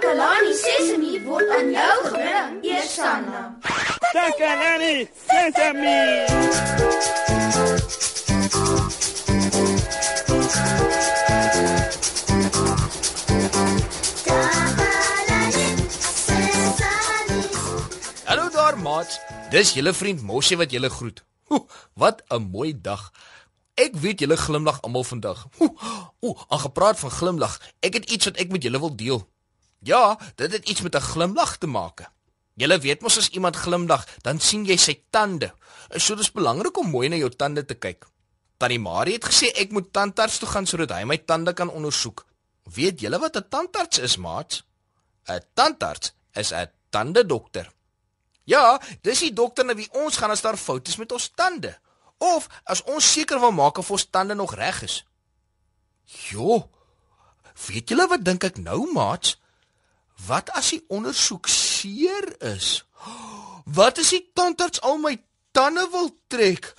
Takalani Sesemi word aan jou gebring, Eersanna. Takalani Sesemi. Hallo daar, maats. Dis julle vriend Moshi wat julle groet. Oeh, wat 'n mooi dag. Ek weet julle glimlag almal vandag. Ooh, aan gepraat van glimlag. Ek het iets wat ek met julle wil deel. Ja, dit het iets met 'n glimlag te maak. Julle weet mos as iemand glimlag, dan sien jy sy tande. So dis belangrik om mooi na jou tande te kyk. Tannie Marie het gesê ek moet tandarts toe gaan sodat hy my tande kan ondersoek. Weet julle wat 'n tandarts is, maats? 'n Tandarts is 'n tandedokter. Ja, dis die dokter na wie ons gaan as daar foute is met ons tande of as ons seker wil maak of ons tande nog reg is. Jo. Weet julle wat dink ek nou, maats? Wat as die ondersoek seer is? Wat as die tandarts al my tande wil trek?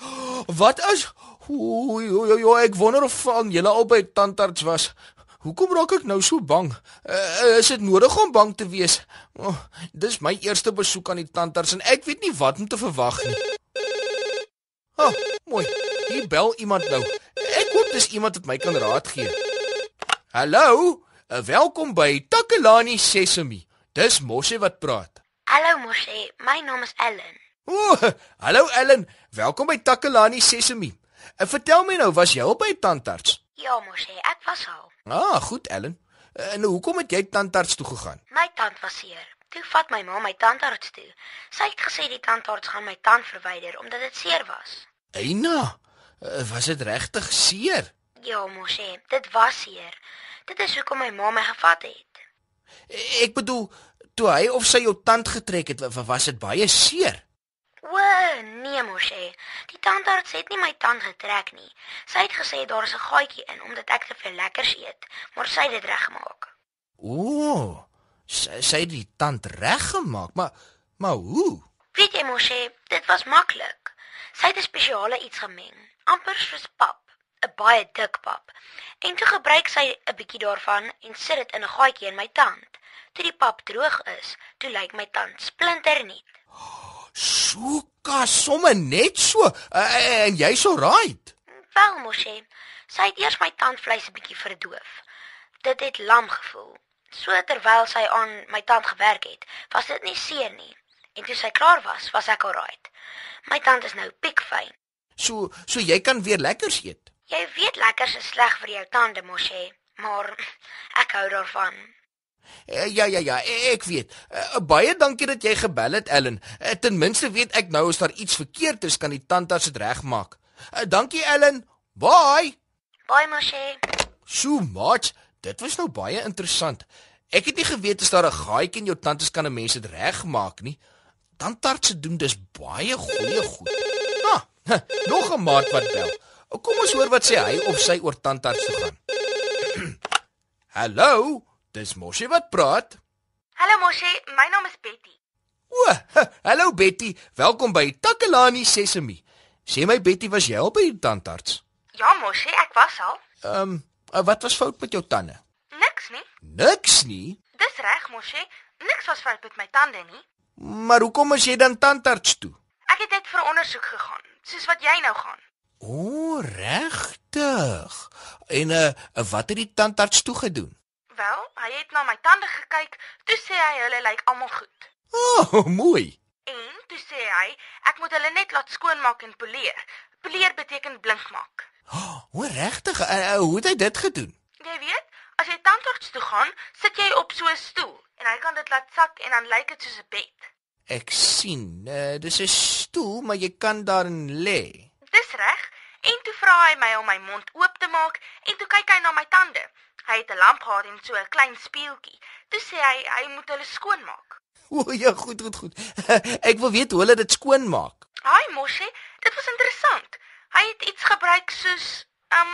Wat as Oei, oei, oei, ek wonder of van julle albei tandarts was. Hoekom raak ek nou so bang? Uh, is dit nodig om bang te wees? Oh, dis my eerste besoek aan die tandarts en ek weet nie wat om te verwag nie. Ha, oh, mooi. Hier bel iemand nou. Ek hoop dis iemand wat my kan raad gee. Hallo, welkom by Takalani Sesemi. Dis Moshi wat praat. Hallo Moshe, my naam is Ellen. O, oh, hallo Ellen. Welkom by Takalani Sesemi. En vertel my nou, was jy al by tandarts? Ja Moshe, ek was al. Ah, goed Ellen. En hoekom het jy tandarts toe gegaan? My tand was seer. Toe vat my ma my tandarts toe. Sy het gesê die tandarts gaan my tand verwyder omdat dit seer was. Eina, eh, was dit regtig seer? Ja Moshe, dit was seer. Dit is hoekom my ma my gevat het. Ek bedoel, toe hy of sy jou tand getrek het, wa- was dit baie seer. O, nee Moshe. Die tandarts het nie my tand getrek nie. Sy het gesê daar is 'n gaatjie in omdat ek te veel lekkers eet, maar sy het dit reggemaak. O, sy, sy het die tand reggemaak, maar maar hoe? Weet jy Moshe, dit was maklik. Sy het 'n spesiale iets gemeng, amper soos pap, 'n baie dik pap. En toe gebruik sy 'n bietjie daarvan en sit dit in 'n gaatjie in my tand. Toe die pap droog is, toe lyk my tand splinternuut. Soeka, somme net so. Uh, en jy's so right. Wel Moshe, sy het eers my tandvleis 'n bietjie verdoof. Dit het lam gevoel. So terwyl sy aan my tand gewerk het, was dit nie seer nie. En toe sy klaar was, was ek alright. My tand is nou piekfyn. So so jy kan weer lekkers eet. Jy weet lekkers is sleg vir jou tande, Moshe, maar ek hou daarvan. Uh, ja ja ja, ek weet. Uh, baie dankie dat jy gebel het, Ellen. Uh, ten minste weet ek nou as daar iets verkeerd is, kan die tandarts dit regmaak. Dankie Ellen. Bye. Bye, Moshe. Sjoe, maat, dit was nou baie interessant. Ek het nie geweet as daar 'n gaatjie in jou tand is kan 'n mens dit regmaak nie. Tandartse doen dis baie goeie goed. Ah, nog 'n maat wat bel. Kom ons hoor wat sê hy of sy oor tandarts toe gaan. Hallo, dis Moshi wat praat. Hallo Moshe, my naam is Betty. O, hallo Betty, welkom by Takalani Sesemi. Sê my Betty, was jy al by die tandarts? Ja, Moshe, ek was al. Ehm, um, wat was fout met jou tande? Niks nie. Niks nie. Dis reg, Moshe. Niks was fout met my tande nie. Maar hoekom is jy dan tandarts toe? Ek het net vir ondersoek gegaan, soos wat jy nou gaan. O, regtig. En uh, wat het die tandarts toe gedoen? Wel, hy het na my tande gekyk, toe sê hy hulle lyk almal goed. O, oh, mooi. En toe sê hy ek moet hulle net laat skoonmaak en poleer. Poleer beteken blink maak. O, regtig? Uh, uh, hoe het hy dit gedoen? Jy weet, as jy tandarts toe gaan, sit jy op so 'n stoel en hy kan dit laat sak en dan lyk dit soos 'n bed. Ek sien. Uh, dis 'n stoel, maar jy kan daarin lê. Dis reg. En toe vra hy my om my mond oop te maak en toe kyk hy na my tande. Hy het 'n lamp gehad en so 'n klein spieeltjie. Toe sê hy hy moet hulle skoonmaak. O, ja, goed, goed, goed. Ek wil weet hoe hulle dit skoonmaak. Haai Moshi, dit was interessant. Hy het iets gebruik soos um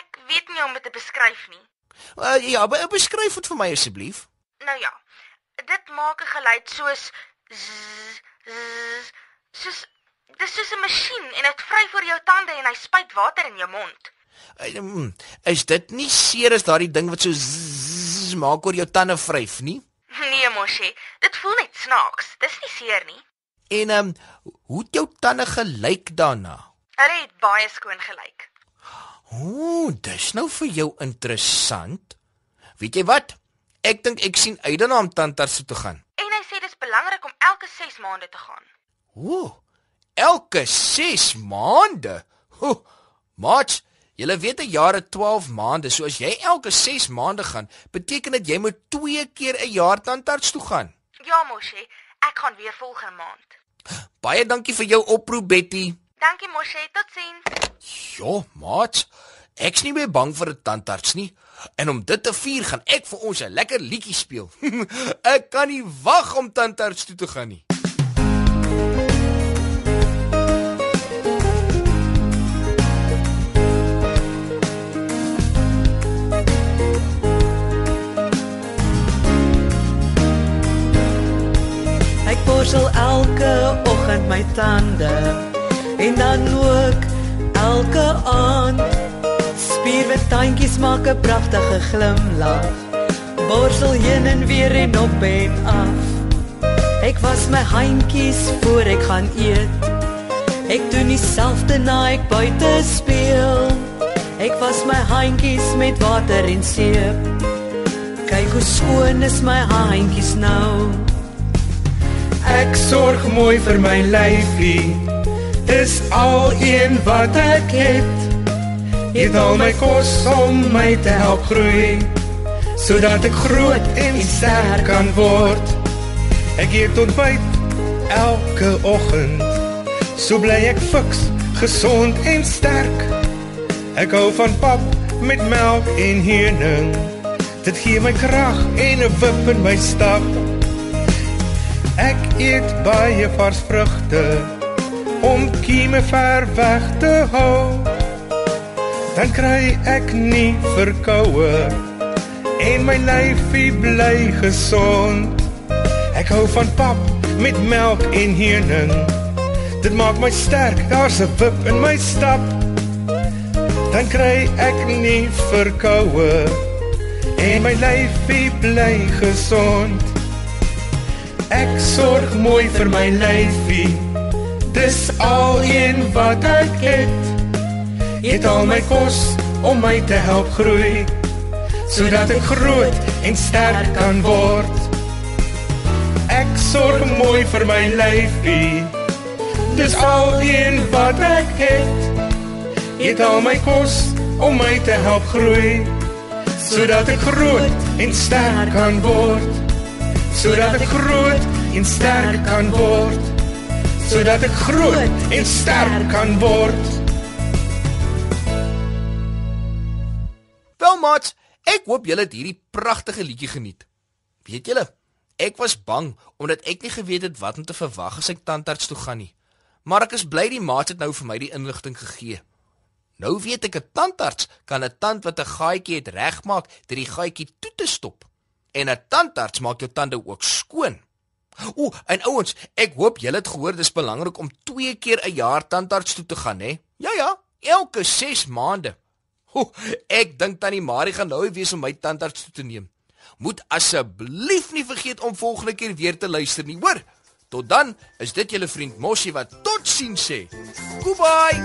ek weet nie hoe om dit te beskryf nie. Uh, ja, be beskryf dit vir my asseblief. Nou ja, dit maak 'n geluid soos zzz, zzz, soos dis soos 'n masjien en dit vry voor jou tande en hy spuit water in jou mond. Mm, is dit nie seer as daardie ding wat so zzz maak oor jou tande vryf nie? Nee, Moshi, dit voel net snaaks. Dis nie seer nie. En ehm um, hoe het jou tande gelyk daarna? Hulle het baie skoon gelyk. Ooh, dis nou vir jou interessant. Weet jy wat? Ek dink ek sien uit daarna om tandarts toe te gaan. En hy sê dis belangrik om elke 6 maande te gaan. Ooh, elke 6 maande. Ooh, maat, jy weet 'n jaar het 12 maande, so as jy elke 6 maande gaan, beteken dit jy moet 2 keer 'n jaar tandarts toe gaan. Ja, Moshi, ek gaan weer volgende maand. Baie dankie vir jou oproep, Betty. Dankie, Moshi. Totsiens. Ja, maat. Ek's nie meer bang vir 'n tandarts nie. En om dit te vier, gaan ek vir ons 'n lekker liedjie speel. ek kan nie wag om tandarts toe te gaan nie. Elke aand. Spierwit tandjies maak 'n pragtige glimlag. Borsel heen en weer en op en af. Ek was my handjies voor ek gaan eet. Ek doen dieselfde na ek buite speel. Ek was my handjies met water en seep. Kyk hoe skoon is my handjies nou. Ek sorg mooi vir my lyfie. Dis al een wat ek het. Eet al my kos om my te help groei, sodat ek groot en sterk kan word. Ek eet ontbyt elke oggend. So bly ek fiks, gesond en sterk. Ek hou van pap met melk en honing. Dit gee my krag en 'n wip in my stap. Ek eet baie vars vrugte om kieme ver weg te hou. Dan kry ek nie verkoue en my lyfie bly gesond. Ek hou van pap met melk en honing. Dit maak my sterk, daar's 'n wip in my stap. Dan kry ek nie verkoue en my lyfie bly gesond. Ek sorg mooi vir my lyfie. Dis al een wat ek het. Eet al my kos om my te help groei, sodat ek groot en sterk kan word. Ek sorg mooi vir my lyfie. Dis al een wat ek het. Eet al my kos om my te help groei, sodat ek groot en sterk kan word sodat ek groot en sterk kan word sodat ek groot en sterk kan word Wel maat, ek hoop julle het hierdie pragtige liedjie geniet. Weet julle, ek was bang omdat ek nie geweet het wat om te verwag as ek tandarts toe gaan nie. Maar ek is bly die maat het nou vir my die inligting gegee. Nou weet ek 'n tandarts kan 'n tand wat 'n gaatjie het regmaak deur die gaatjie toe te stop. En 'n tandarts maak jou tande ook skoon. Ooh, en ouens, ek hoop julle het gehoor dis belangrik om 2 keer 'n jaar tandarts toe te gaan, hè? Ja ja, elke 6 maande. Ooh, ek dink tannie Marie gaan nou wees om my tandarts toe te neem. Moet asseblief nie vergeet om volgende keer weer te luister nie, hoor? Tot dan, is dit julle vriend Mossie wat totsiens sê. Goodbye.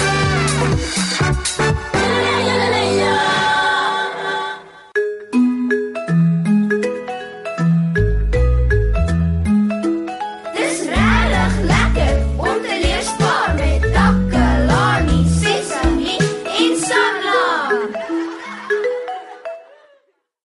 Thank you.